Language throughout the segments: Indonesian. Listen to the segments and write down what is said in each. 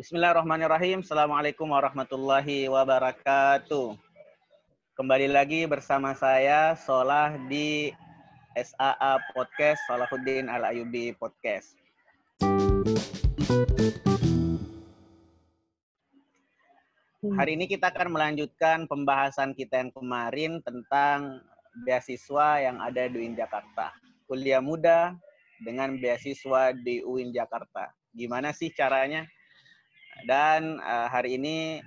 Bismillahirrahmanirrahim. Assalamualaikum warahmatullahi wabarakatuh. Kembali lagi bersama saya Solah di SAA Podcast, Salahuddin Al-Ayubi Podcast. Hari ini kita akan melanjutkan pembahasan kita yang kemarin tentang beasiswa yang ada di UIN Jakarta. Kuliah muda dengan beasiswa di UIN Jakarta. Gimana sih caranya? Dan uh, hari ini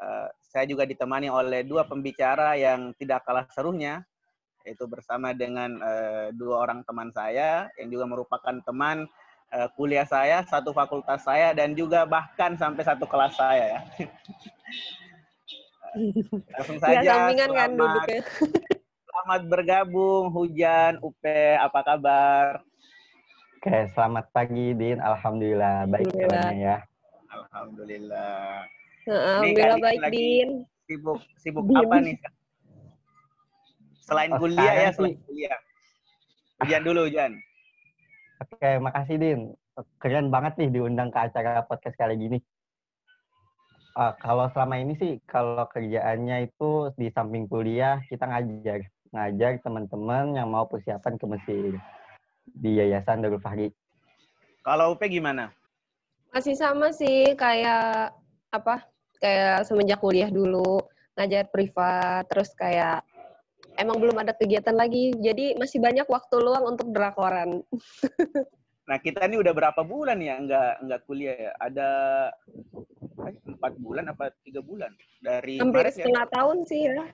uh, saya juga ditemani oleh dua pembicara yang tidak kalah serunya, yaitu bersama dengan uh, dua orang teman saya yang juga merupakan teman uh, kuliah saya, satu fakultas saya, dan juga bahkan sampai satu kelas saya ya. Langsung saja. Ya, sampingan kan duduknya. Selamat bergabung, Hujan, Upe, apa kabar? Oke, selamat pagi, Din. Alhamdulillah, baik Alhamdulillah. ya. Alhamdulillah. Alhamdulillah baik, Din. Sibuk, sibuk Din. apa nih? Selain oh, kuliah ya, selain kuliah. Hujan dulu, Hujan. Oke, makasih, Din. Keren banget nih diundang ke acara podcast kali gini. Uh, kalau selama ini sih, kalau kerjaannya itu di samping kuliah, kita ngajar. Ngajar teman-teman yang mau persiapan ke Mesir di Yayasan Darul Fahri. Kalau UP gimana? Masih sama sih, kayak apa? Kayak semenjak kuliah dulu, ngajar privat, terus kayak emang belum ada kegiatan lagi, jadi masih banyak waktu luang untuk drakoran. Nah kita ini udah berapa bulan ya nggak nggak kuliah ya? Ada eh, empat bulan apa tiga bulan dari hampir Maret ya? setengah ya? tahun sih ya.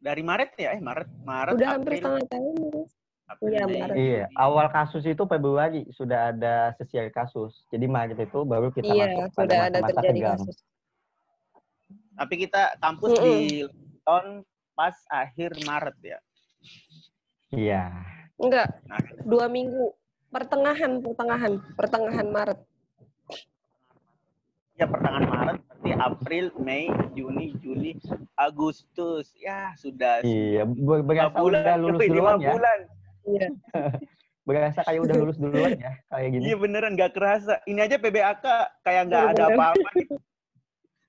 Dari Maret ya? Eh Maret Maret. Udah April. hampir setengah tahun. Iya. Iya, awal kasus itu Februari sudah ada sesiar kasus. Jadi Maret itu baru kita iya, masuk sudah pada ada masa terjadi tegang. kasus. Tapi kita kampus mm -mm. di tahun pas akhir Maret ya. Iya. Enggak, nah. dua minggu pertengahan pertengahan pertengahan Maret. Ya pertengahan Maret, berarti April, Mei, Juni, Juli, Agustus. Ya sudah. Iya, berasa bulan, udah lulus duluan ya. Bulan. Iya. berasa kayak udah lulus duluan ya, kayak gini. Iya beneran, nggak kerasa. Ini aja PBAK kayak nggak ada apa-apa. Gitu.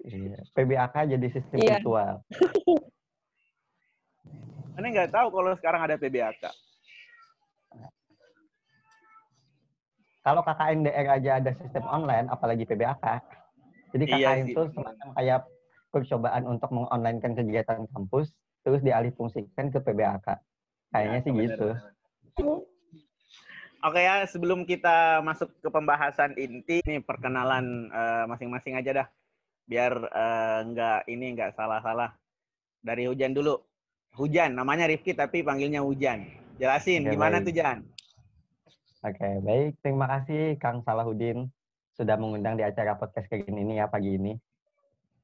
Iya, PBAK jadi sistem iya. virtual. Mana nggak tahu kalau sekarang ada PBAK. kalau KKNDR aja ada sistem online, apalagi PBAK. Jadi KKN iya itu semacam kayak percobaan untuk mengonlinekan kegiatan kampus, terus dialih fungsikan ke PBAK. Kayaknya ya, sih bener, gitu. Oke ya, sebelum kita masuk ke pembahasan inti, ini perkenalan eh, masing-masing uh, aja dah, biar uh, nggak ini nggak salah-salah. Dari Hujan dulu. Hujan, namanya Rifki tapi panggilnya Hujan. Jelasin, Oke, gimana baik. tuh Jan? Oke, baik. Terima kasih Kang Salahuddin sudah mengundang di acara podcast kayak gini nih ya pagi ini.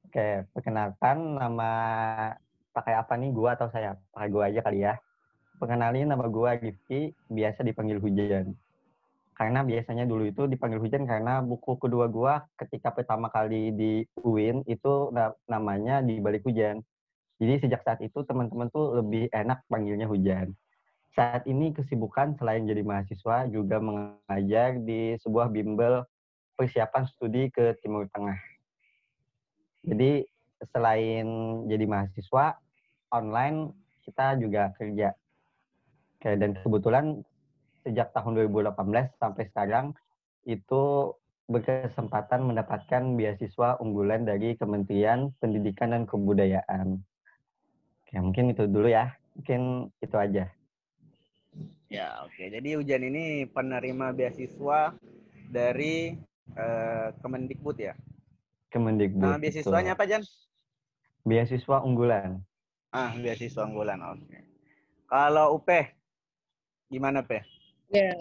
Oke, perkenalkan nama pakai apa nih gua atau saya? Pakai gua aja kali ya. Perkenalin nama gua Rifki, biasa dipanggil Hujan. Karena biasanya dulu itu dipanggil Hujan karena buku kedua gua ketika pertama kali di UIN itu namanya di balik hujan. Jadi sejak saat itu teman-teman tuh lebih enak panggilnya Hujan saat ini kesibukan selain jadi mahasiswa juga mengajar di sebuah bimbel persiapan studi ke Timur Tengah. Jadi selain jadi mahasiswa online kita juga kerja. Oke, dan kebetulan sejak tahun 2018 sampai sekarang itu berkesempatan mendapatkan beasiswa unggulan dari Kementerian Pendidikan dan Kebudayaan. Oke, mungkin itu dulu ya. Mungkin itu aja. Ya, oke. Jadi Hujan ini penerima beasiswa dari uh, Kemendikbud ya? Kemendikbud. Nama beasiswanya apa, Jan? Beasiswa unggulan. Ah, beasiswa unggulan. Oke. Kalau UP, gimana, Pe? Ya.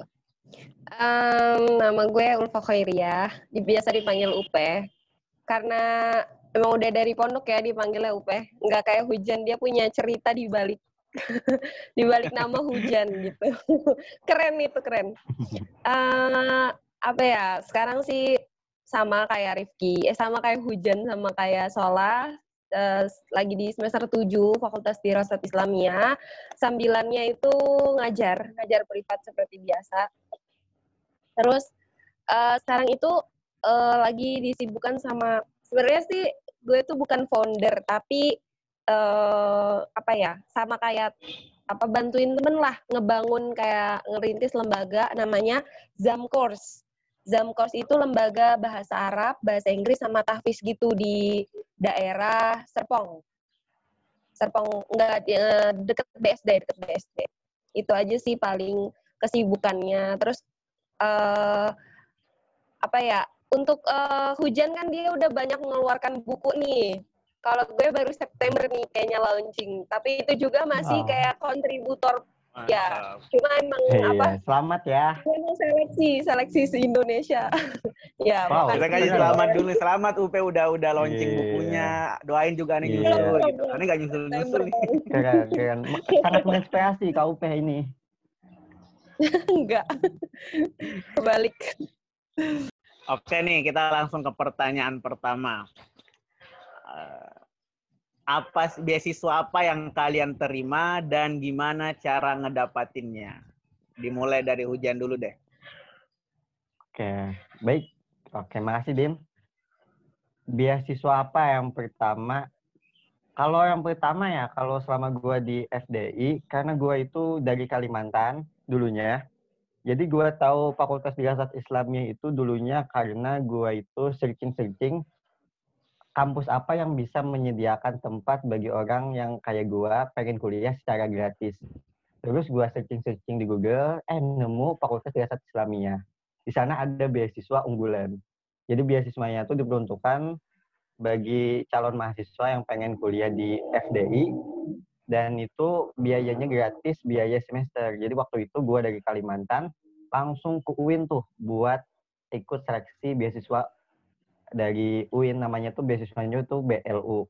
Um, nama gue Ulfa Khairia, biasa dipanggil UP. Karena emang udah dari pondok ya dipanggilnya UP. Nggak kayak hujan, dia punya cerita di balik di balik nama hujan gitu. keren itu keren. Uh, apa ya? Sekarang sih sama kayak Rifki, eh sama kayak Hujan sama kayak Sola uh, lagi di semester 7 Fakultas Dirasat Islamia. Sambilannya itu ngajar, ngajar privat seperti biasa. Terus uh, sekarang itu uh, lagi disibukkan sama sebenarnya sih gue tuh bukan founder tapi uh, apa ya sama kayak apa bantuin temen lah ngebangun kayak ngerintis lembaga namanya Zam Course. Zam Course itu lembaga bahasa Arab, bahasa Inggris sama tahfiz gitu di daerah Serpong. Serpong enggak eh, deket BSD, deket BSD. Itu aja sih paling kesibukannya. Terus uh, apa ya? Untuk uh, hujan kan dia udah banyak mengeluarkan buku nih kalau gue baru September nih kayaknya launching, tapi itu juga masih oh. kayak kontributor Mantap. ya. Cuma emang hey, apa? Ya, selamat ya. Emang seleksi, seleksi se Indonesia. ya. Wow, kita kasih selamat dulu. Selamat UP udah udah launching yeah. bukunya. Doain juga nih yeah. nyusul gitu. Ini nggak nyusul nyusul nih. Keren, keren. Sangat menginspirasi Kak UP ini. Enggak. Kebalik. Oke nih, kita langsung ke pertanyaan pertama. Uh, apa beasiswa apa yang kalian terima dan gimana cara ngedapatinnya? Dimulai dari hujan dulu deh. Oke, baik. Oke, makasih Dim. Beasiswa apa yang pertama? Kalau yang pertama ya, kalau selama gue di FDI, karena gue itu dari Kalimantan dulunya, jadi gue tahu Fakultas Dirasat Islamnya itu dulunya karena gue itu searching-searching kampus apa yang bisa menyediakan tempat bagi orang yang kayak gua pengen kuliah secara gratis. Terus gua searching-searching di Google, eh nemu Fakultas Dirasat Islamiyah. Di sana ada beasiswa unggulan. Jadi beasiswanya itu diperuntukkan bagi calon mahasiswa yang pengen kuliah di FDI dan itu biayanya gratis biaya semester. Jadi waktu itu gua dari Kalimantan langsung ke UIN tuh buat ikut seleksi beasiswa dari UIN namanya tuh beasiswanya tuh BLU.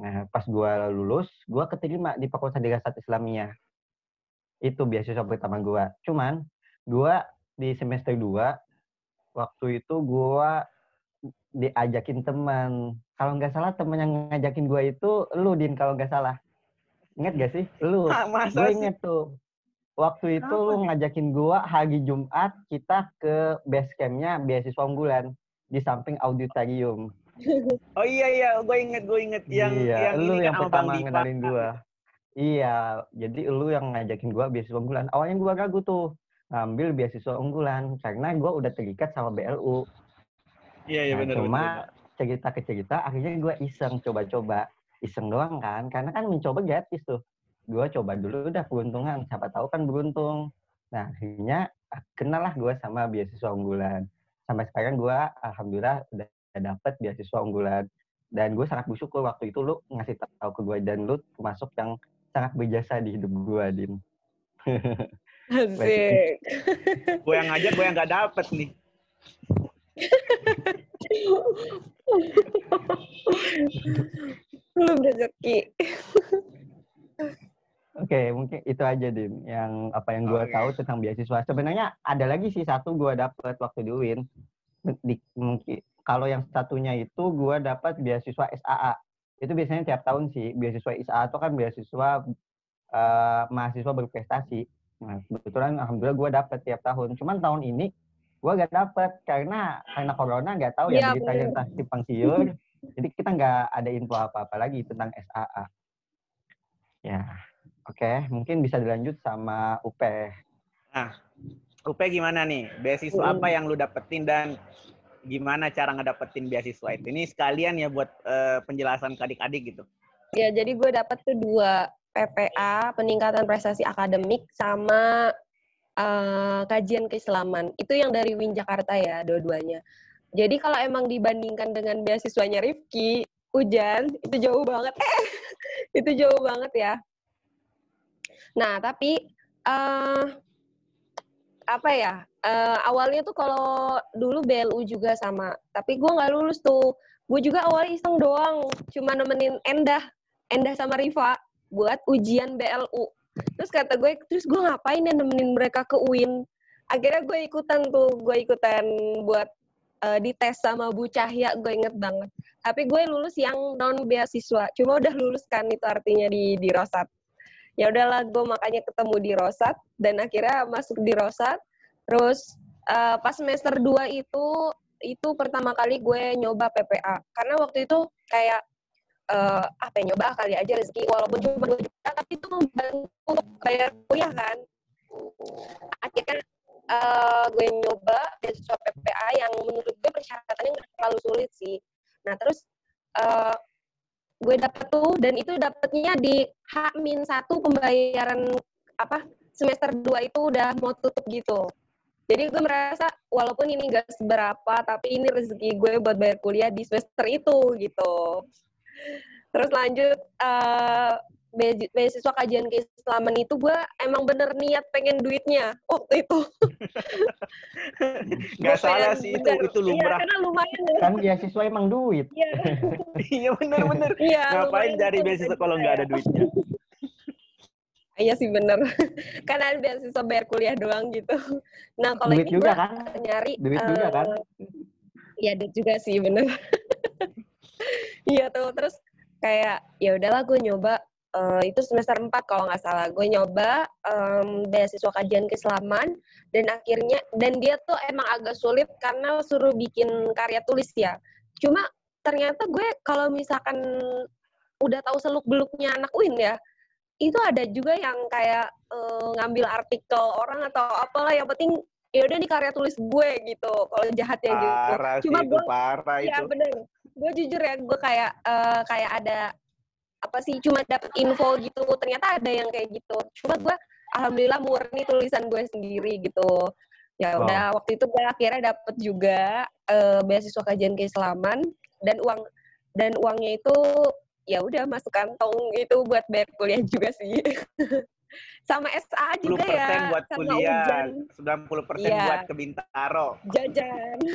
Nah, pas gue lulus, gue keterima di Fakultas Dirasat Islamiyah. Itu beasiswa pertama gue. Cuman, gue di semester 2, waktu itu gue diajakin teman. Kalau nggak salah teman yang ngajakin gue itu lu, Din, kalau nggak salah. Ingat gak sih? Lu. Ah, gue inget tuh. Waktu itu Apa? lu ngajakin gue hari Jumat kita ke base campnya beasiswa unggulan di samping auditorium. Oh iya iya, gue inget gue inget yang iya, yang lu ini yang kan pertama ngenalin gue. Iya, jadi lu yang ngajakin gue beasiswa unggulan. Awalnya gue ragu tuh ngambil beasiswa unggulan karena gue udah terikat sama BLU. Iya iya nah, benar. Cuma cerita ke cerita, akhirnya gue iseng coba-coba, iseng doang kan, karena kan mencoba gratis tuh. Gue coba dulu udah keuntungan, siapa tahu kan beruntung. Nah akhirnya kenal lah gue sama beasiswa unggulan sampai sekarang gue alhamdulillah udah dapet beasiswa unggulan. Dan gue sangat bersyukur waktu itu lu ngasih tahu ke gue dan lu termasuk yang sangat berjasa di hidup gue din. Asik. gue yang ngajak gue yang gak dapet nih. Lu rezeki Oke, okay, mungkin itu aja Din yang apa yang gue okay. tahu tentang beasiswa. Sebenarnya ada lagi sih satu gue dapet waktu di UIN. Di, mungkin kalau yang satunya itu gue dapat beasiswa SAA. Itu biasanya tiap tahun sih. Beasiswa SAA itu kan beasiswa uh, mahasiswa berprestasi. Nah, kebetulan alhamdulillah gue dapet tiap tahun. Cuman tahun ini gue gak dapet karena karena corona nggak tahu ya, ya berita tentang simpang siur. Jadi kita nggak ada info apa-apa lagi tentang SAA. Ya, Oke, mungkin bisa dilanjut sama UP. Nah, UP gimana nih? Beasiswa apa yang lu dapetin dan gimana cara ngedapetin beasiswa itu? Ini sekalian ya buat uh, penjelasan ke adik-adik gitu. Ya, jadi gue dapet tuh dua PPA, peningkatan prestasi akademik, sama uh, kajian keislaman. Itu yang dari Win Jakarta ya, dua-duanya. Jadi kalau emang dibandingkan dengan beasiswanya Rifki, Ujan, itu jauh banget. Eh, itu jauh banget ya Nah, tapi uh, apa ya? Uh, awalnya tuh kalau dulu BLU juga sama, tapi gue nggak lulus tuh. Gue juga awalnya iseng doang, cuma nemenin Endah, Endah sama Riva buat ujian BLU. Terus kata gue, terus gue ngapain ya nemenin mereka ke UIN? Akhirnya gue ikutan tuh, gue ikutan buat uh, dites sama Bu Cahya, gue inget banget. Tapi gue lulus yang non beasiswa, cuma udah lulus kan itu artinya di di Rosat ya udahlah gue makanya ketemu di Rosat dan akhirnya masuk di Rosat. Terus uh, pas semester 2 itu itu pertama kali gue nyoba PPA karena waktu itu kayak uh, apa ya nyoba kali aja rezeki walaupun cuma dua juta tapi itu membantu bayar kuliah kan. Akhirnya uh, gue nyoba beasiswa PPA yang menurut gue persyaratannya nggak terlalu sulit sih. Nah terus uh, gue dapet tuh dan itu dapetnya di H-1 pembayaran apa semester 2 itu udah mau tutup gitu. Jadi gue merasa walaupun ini gak seberapa tapi ini rezeki gue buat bayar kuliah di semester itu gitu. Terus lanjut uh, beasiswa kajian keislaman itu gue emang bener niat pengen duitnya waktu itu. Gak salah sih itu itu iya, lumrah. Iya, karena lumayan. Ya. Kan beasiswa emang duit. Iya. iya bener-bener. Iya, Ngapain cari beasiswa kalau nggak ada duitnya? Iya sih bener. Karena ada beasiswa bayar kuliah doang gitu. Nah kalau ini juga kan? nyari. Duit uh, juga kan? Iya duit juga sih bener. Iya tuh terus kayak ya udahlah gue nyoba uh, itu semester 4 kalau nggak salah. Gue nyoba um, beasiswa kajian keislaman dan akhirnya dan dia tuh emang agak sulit karena suruh bikin karya tulis ya. Cuma ternyata gue kalau misalkan udah tahu seluk beluknya anak Win ya itu ada juga yang kayak uh, ngambil artikel orang atau apalah. Yang penting ya udah nih karya tulis gue gitu kalau jahatnya gitu. Cuma gue parah ya bener. Gue jujur ya gue kayak uh, kayak ada apa sih cuma dapet info gitu ternyata ada yang kayak gitu. Cuma gue alhamdulillah murni tulisan gue sendiri gitu. Ya udah wow. waktu itu gue akhirnya dapet juga uh, beasiswa kajian keislaman dan uang dan uangnya itu ya udah masuk kantong itu buat bayar kuliah juga sih sama SA juga ya buat sama kuliah ujian. 90% ya. buat ke Bintaro. Jajan.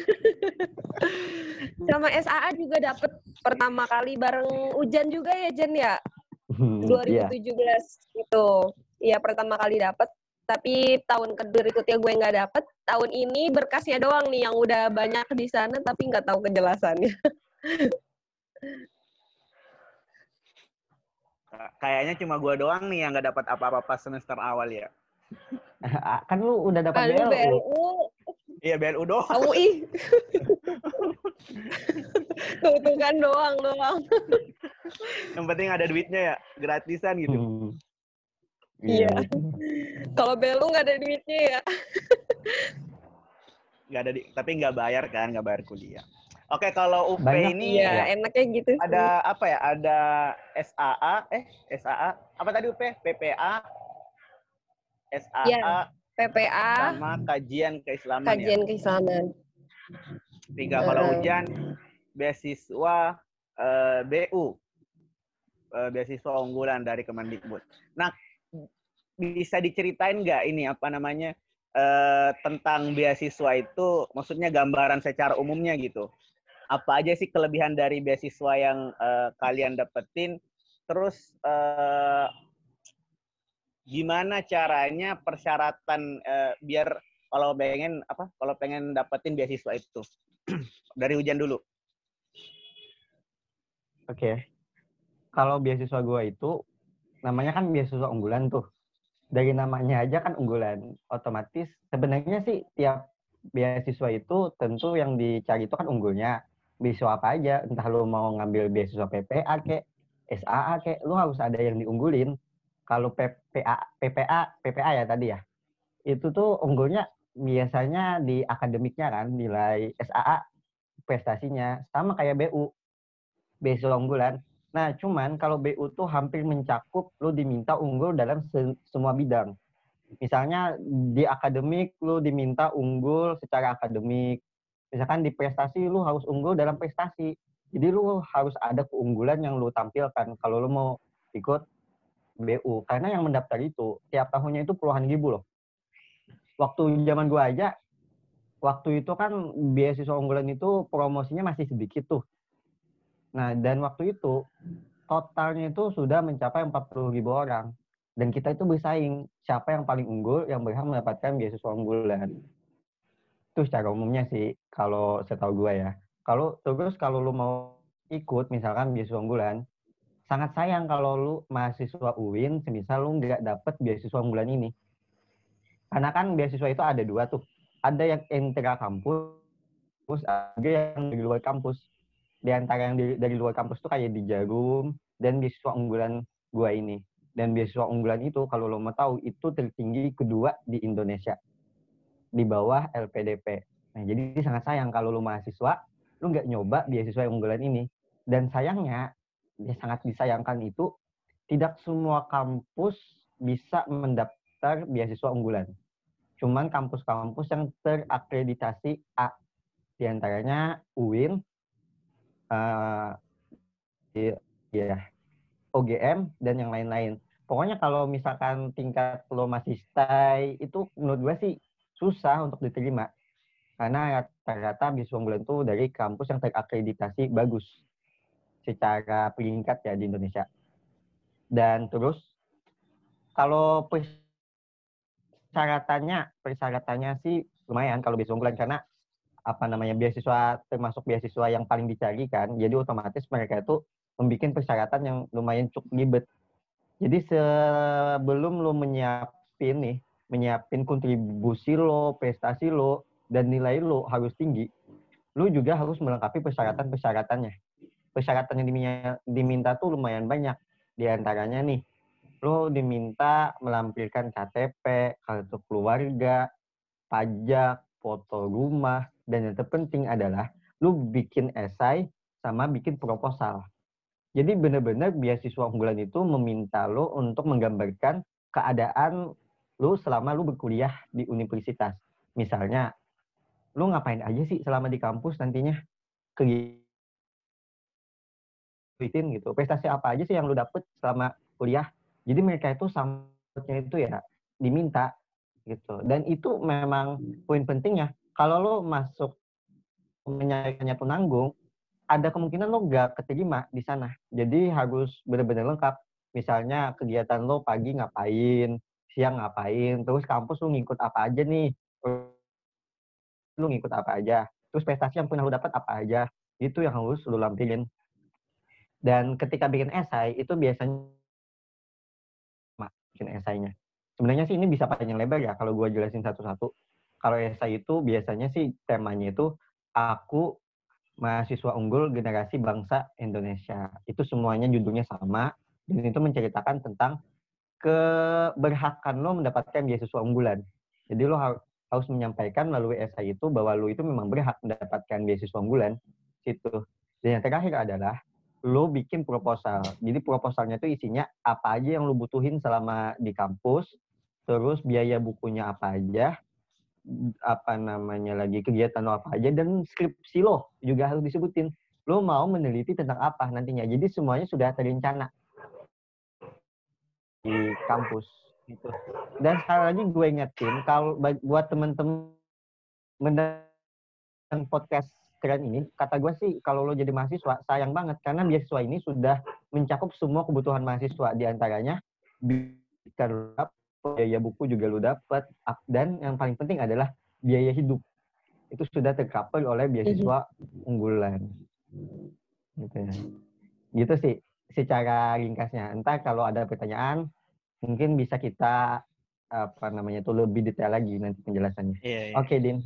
Sama SAA juga dapet pertama kali bareng Ujan juga ya Jen ya? 2017 yeah. itu ya pertama kali dapet. Tapi tahun berikutnya gue nggak dapet. Tahun ini berkasnya doang nih yang udah banyak di sana tapi nggak tahu kejelasannya kayaknya cuma gue doang nih yang nggak dapat apa-apa pas semester awal ya kan lu udah dapat BLU. BLU. Iya BLU doang. UI. tuh, tuh kan doang doang. Yang penting ada duitnya ya, gratisan gitu. Hmm. Iya. iya. Kalau BLU nggak ada duitnya ya. Nggak ada, di, tapi nggak bayar kan, nggak bayar kuliah. Oke, kalau UP Banyak, ini ya, enaknya gitu. Ada apa ya? Ada SAA, eh SAA, apa tadi UP? PPA, SAA, ya, PPA, sama kajian keislaman. Kajian ya? keislaman. Tiga kalau hujan, beasiswa uh, eh, BU, uh, eh, beasiswa unggulan dari Kemendikbud. Nah, bisa diceritain nggak ini apa namanya uh, tentang beasiswa itu? Maksudnya gambaran secara umumnya gitu apa aja sih kelebihan dari beasiswa yang uh, kalian dapetin? Terus uh, gimana caranya persyaratan uh, biar kalau pengen apa kalau pengen dapetin beasiswa itu? Dari hujan dulu. Oke. Okay. kalau beasiswa gua itu namanya kan beasiswa unggulan tuh. Dari namanya aja kan unggulan. Otomatis sebenarnya sih tiap beasiswa itu tentu yang dicari itu kan unggulnya beasiswa apa aja? Entah lu mau ngambil beasiswa PPA kek SAA kek lu harus ada yang diunggulin. Kalau PPA PPA PPA ya tadi ya. Itu tuh unggulnya biasanya di akademiknya kan nilai SAA prestasinya. Sama kayak BU beasiswa unggulan. Nah cuman kalau BU tuh hampir mencakup lu diminta unggul dalam se semua bidang. Misalnya di akademik lu diminta unggul secara akademik misalkan di prestasi lu harus unggul dalam prestasi. Jadi lu harus ada keunggulan yang lu tampilkan kalau lu mau ikut BU karena yang mendaftar itu tiap tahunnya itu puluhan ribu loh. Waktu zaman gua aja waktu itu kan beasiswa unggulan itu promosinya masih sedikit tuh. Nah dan waktu itu totalnya itu sudah mencapai 40 ribu orang. Dan kita itu bersaing siapa yang paling unggul yang berhak mendapatkan beasiswa unggulan itu secara umumnya sih kalau setahu gue ya kalau terus kalau lu mau ikut misalkan beasiswa unggulan sangat sayang kalau lu mahasiswa UIN semisal lu nggak dapet beasiswa unggulan ini karena kan beasiswa itu ada dua tuh ada yang intra kampus kampus, ada yang dari luar kampus. Di antara yang dari, dari luar kampus tuh kayak di Jarum dan beasiswa unggulan gua ini. Dan beasiswa unggulan itu kalau lo mau tahu itu tertinggi kedua di Indonesia. Di bawah LPDP. Nah, jadi sangat sayang kalau lo mahasiswa, lo nggak nyoba beasiswa unggulan ini. Dan sayangnya, ya sangat disayangkan itu, tidak semua kampus bisa mendaftar beasiswa unggulan. Cuman kampus-kampus yang terakreditasi A. Di antaranya UIN, uh, ya, OGM, dan yang lain-lain. Pokoknya kalau misalkan tingkat lo masih stay, itu menurut gue sih susah untuk diterima. Karena rata-rata unggulan itu dari kampus yang terakreditasi bagus secara peringkat ya di Indonesia. Dan terus kalau persyaratannya, persyaratannya sih lumayan kalau beasiswa unggulan karena apa namanya beasiswa termasuk beasiswa yang paling dicari kan. Jadi otomatis mereka itu membuat persyaratan yang lumayan cukup ribet. Jadi sebelum lo menyiapin nih, menyiapin kontribusi lo, prestasi lo, dan nilai lo harus tinggi, lo juga harus melengkapi persyaratan-persyaratannya. Persyaratan yang diminta tuh lumayan banyak. Di antaranya nih, lo diminta melampirkan KTP, kartu keluarga, pajak, foto rumah, dan yang terpenting adalah lo bikin esai sama bikin proposal. Jadi benar-benar beasiswa unggulan itu meminta lo untuk menggambarkan keadaan lo selama lo berkuliah di universitas. Misalnya, lo ngapain aja sih selama di kampus nantinya? Kegiatan gitu. Prestasi apa aja sih yang lo dapet selama kuliah? Jadi mereka itu samanya itu ya diminta gitu. Dan itu memang poin pentingnya. Kalau lo masuk menyarikannya penanggung, ada kemungkinan lo nggak keterima di sana. Jadi harus benar-benar lengkap. Misalnya kegiatan lo pagi ngapain, siang ngapain, terus kampus lo ngikut apa aja nih. Lo ngikut apa aja. Terus prestasi yang pernah lo dapat apa aja. Itu yang harus lo lampilin. Dan ketika bikin esai, itu biasanya bikin esainya. Sebenarnya sih ini bisa panjang lebar ya kalau gue jelasin satu-satu. Kalau esai itu biasanya sih temanya itu aku mahasiswa unggul generasi bangsa Indonesia. Itu semuanya judulnya sama dan itu menceritakan tentang keberhakan lo mendapatkan beasiswa unggulan. Jadi lo harus menyampaikan melalui esai itu bahwa lo itu memang berhak mendapatkan beasiswa unggulan. Situ. Dan yang terakhir adalah lo bikin proposal. Jadi proposalnya itu isinya apa aja yang lo butuhin selama di kampus, terus biaya bukunya apa aja, apa namanya lagi kegiatan lo apa aja dan skripsi lo juga harus disebutin lo mau meneliti tentang apa nantinya jadi semuanya sudah terencana di kampus gitu. Dan sekali lagi gue ingetin kalau buat temen-temen mendengar podcast keren ini kata gue sih kalau lo jadi mahasiswa sayang banget. Karena beasiswa ini sudah mencakup semua kebutuhan mahasiswa. Di antaranya bisa biaya buku juga lu dapat dan yang paling penting adalah biaya hidup. Itu sudah tercover oleh beasiswa unggulan. Gitu ya. Gitu sih secara ringkasnya. Entah kalau ada pertanyaan mungkin bisa kita apa namanya itu lebih detail lagi nanti penjelasannya. Iya, iya. oke din.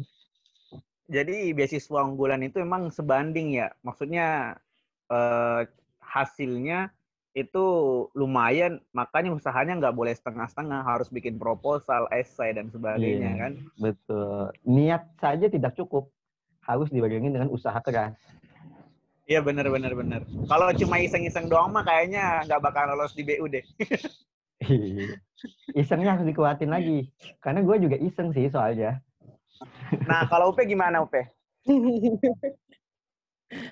Jadi beasiswa unggulan itu emang sebanding ya. Maksudnya eh, hasilnya itu lumayan makanya usahanya nggak boleh setengah-setengah harus bikin proposal esai dan sebagainya iya, kan? betul. Niat saja tidak cukup. Harus dibarengin dengan usaha keras iya benar benar benar kalau cuma iseng-iseng doang mah kayaknya nggak bakal lolos di BU deh iya. isengnya harus dikuatin lagi karena gue juga iseng sih soalnya nah kalau UP gimana UP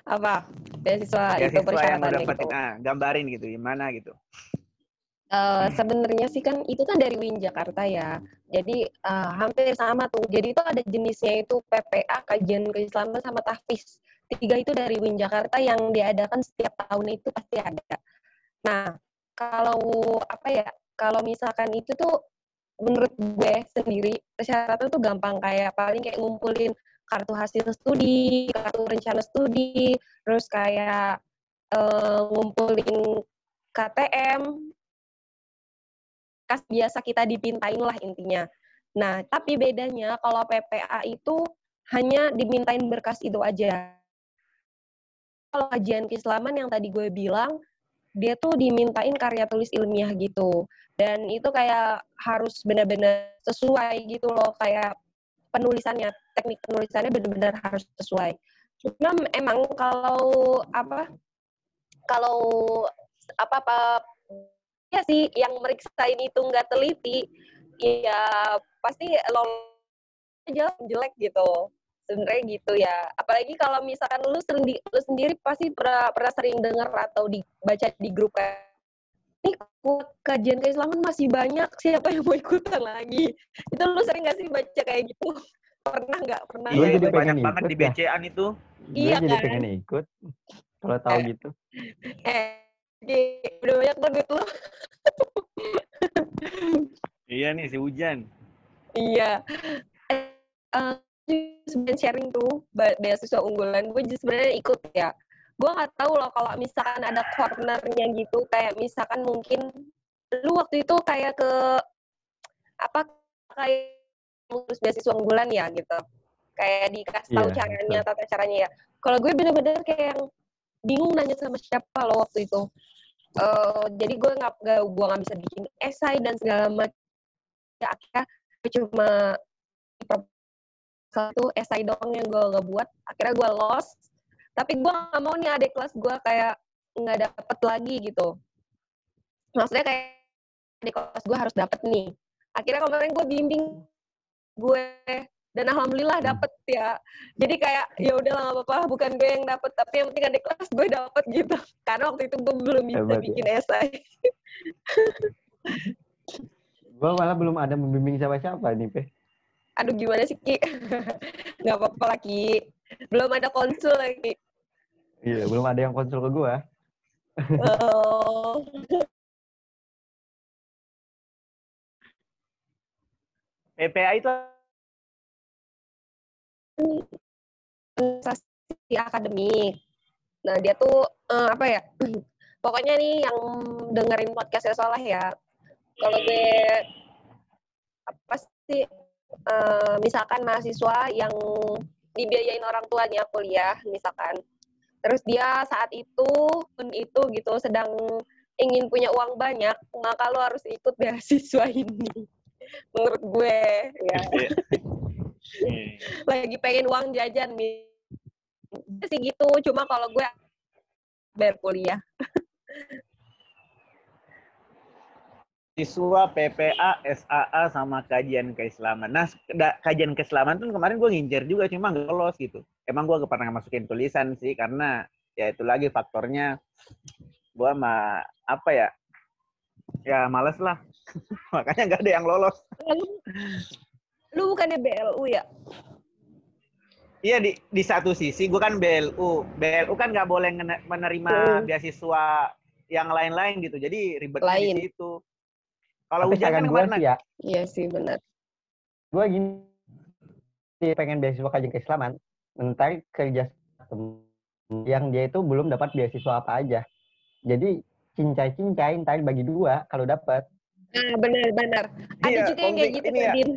apa beasiswa, beasiswa itu persyaratannya gitu. Nah, gambarin gitu gimana gitu. Uh, sebenarnya sih kan itu kan dari Win Jakarta ya. Jadi uh, hampir sama tuh. Jadi itu ada jenisnya itu PPA, kajian keislaman sama tahfiz. Tiga itu dari Win Jakarta yang diadakan setiap tahun itu pasti ada. Nah, kalau apa ya? Kalau misalkan itu tuh menurut gue sendiri persyaratan tuh gampang kayak paling kayak ngumpulin kartu hasil studi, kartu rencana studi, terus kayak uh, ngumpulin KTM, kas biasa kita dipintain lah intinya. Nah, tapi bedanya kalau PPA itu hanya dimintain berkas itu aja. Kalau kajian keislaman yang tadi gue bilang, dia tuh dimintain karya tulis ilmiah gitu. Dan itu kayak harus benar-benar sesuai gitu loh, kayak penulisannya, teknik penulisannya benar-benar harus sesuai. Cuma emang kalau apa kalau apa apa ya sih yang meriksa ini tuh nggak teliti, ya pasti lo jelek gitu sebenarnya gitu ya. Apalagi kalau misalkan lu sendiri lu sendiri pasti pernah pernah sering dengar atau dibaca di grup kayak ini kajian keislaman masih banyak siapa yang mau ikutan lagi? Itu lu sering gak sih baca kayak gitu? Pernah nggak? Pernah iya, jadi banyak pengen banget ikut di ya. BCAan itu. Iya gue jadi kan? pengen ikut kalau tahu Eh. gitu. Eh udah banyak banget lu. Iya nih si hujan iya. Eh, eh, sebenarnya sharing tuh beasiswa unggulan gue sebenarnya ikut ya. Gue nggak tahu loh kalau misalkan ada cornernya gitu kayak misalkan mungkin lu waktu itu kayak ke apa kayak ngurus beasiswa unggulan ya gitu. Kayak dikasih tahu Iya, caranya tata caranya ya. Kalau gue bener-bener kayak yang bingung nanya sama siapa lo waktu itu. Eh, jadi gue nggak nggak- gue nggak bisa bikin esai dan segala macam. Ya akhirnya gue cuma satu esai doang yang gue nggak buat akhirnya gue lost. Tapi gue nggak mau nih adik kelas gue kayak nggak dapet lagi gitu. Maksudnya kayak adik kelas gue harus dapet nih. Akhirnya kemarin gue bimbing gue dan alhamdulillah dapet ya. Jadi kayak ya udahlah nggak apa-apa bukan gue yang dapet tapi yang penting adik kelas gue dapet gitu. Karena waktu itu gue belum bisa Hebat ya. bikin esai. Gue malah belum ada membimbing siapa-siapa nih Pe. Aduh gimana sih Ki nggak apa-apa lah Ki belum ada konsul lagi iya belum ada yang konsul ke gue oh. PPA itu organisasi akademik. Nah, dia tuh eh, apa ya? Pokoknya nih yang dengerin podcastnya Soleh ya. Kalau gue apa sih eh, misalkan mahasiswa yang dibiayain orang tuanya kuliah misalkan. Terus dia saat itu pun itu gitu sedang ingin punya uang banyak, maka lo harus ikut beasiswa ini. Menurut gue ya lagi pengen uang jajan nih sih gitu cuma kalau gue bayar kuliah siswa PPA, SAA sama kajian keislaman. Nah, kajian keislaman tuh kemarin gue ngincer juga cuma nggak lolos gitu. Emang gue pernah masukin tulisan sih karena ya itu lagi faktornya gue mah apa ya ya males lah makanya nggak ada yang lolos lu, lu bukannya BLU ya iya di di satu sisi gue kan BLU BLU kan nggak boleh menerima Hmm. beasiswa yang lain-lain gitu jadi Lain. di situ kalau tapi hujan kan gue sih ya iya sih benar. gue gini pengen beasiswa kajian keislaman ntar kerja yang dia itu belum dapat beasiswa apa aja. Jadi cincai-cincai ntar bagi dua kalau dapat nah benar benar. Ada Iya, juga yang kayak gitu ya. Din.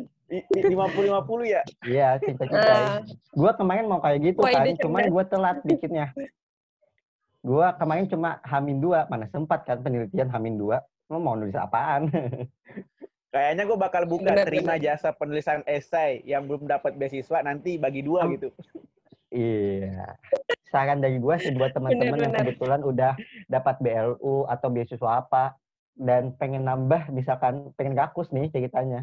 lima puluh lima puluh ya? Iya cincai-cincai. Ah, gue kemarin mau kayak gitu Wah, kan cuman gue telat bikinnya gue kemarin cuma hamin dua mana sempat kan penelitian hamin dua lo mau nulis apaan Kayaknya gue bakal buka Benar, terima jasa penulisan esai yang belum dapat beasiswa nanti bagi dua Hmm. gitu. Iya. Saran dari gue sih buat teman-teman yang kebetulan udah dapat BLU atau beasiswa apa dan pengen nambah misalkan pengen kakus nih ceritanya.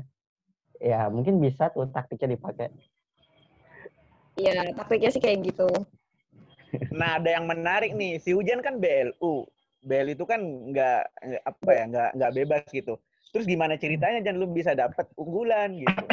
Ya mungkin bisa tuh taktiknya dipakai. iya taktiknya sih kayak gitu Nah ada yang menarik nih, si Hujan kan BLU. BL itu kan nggak apa ya nggak nggak bebas gitu. Terus gimana ceritanya dan lu bisa dapat unggulan gitu?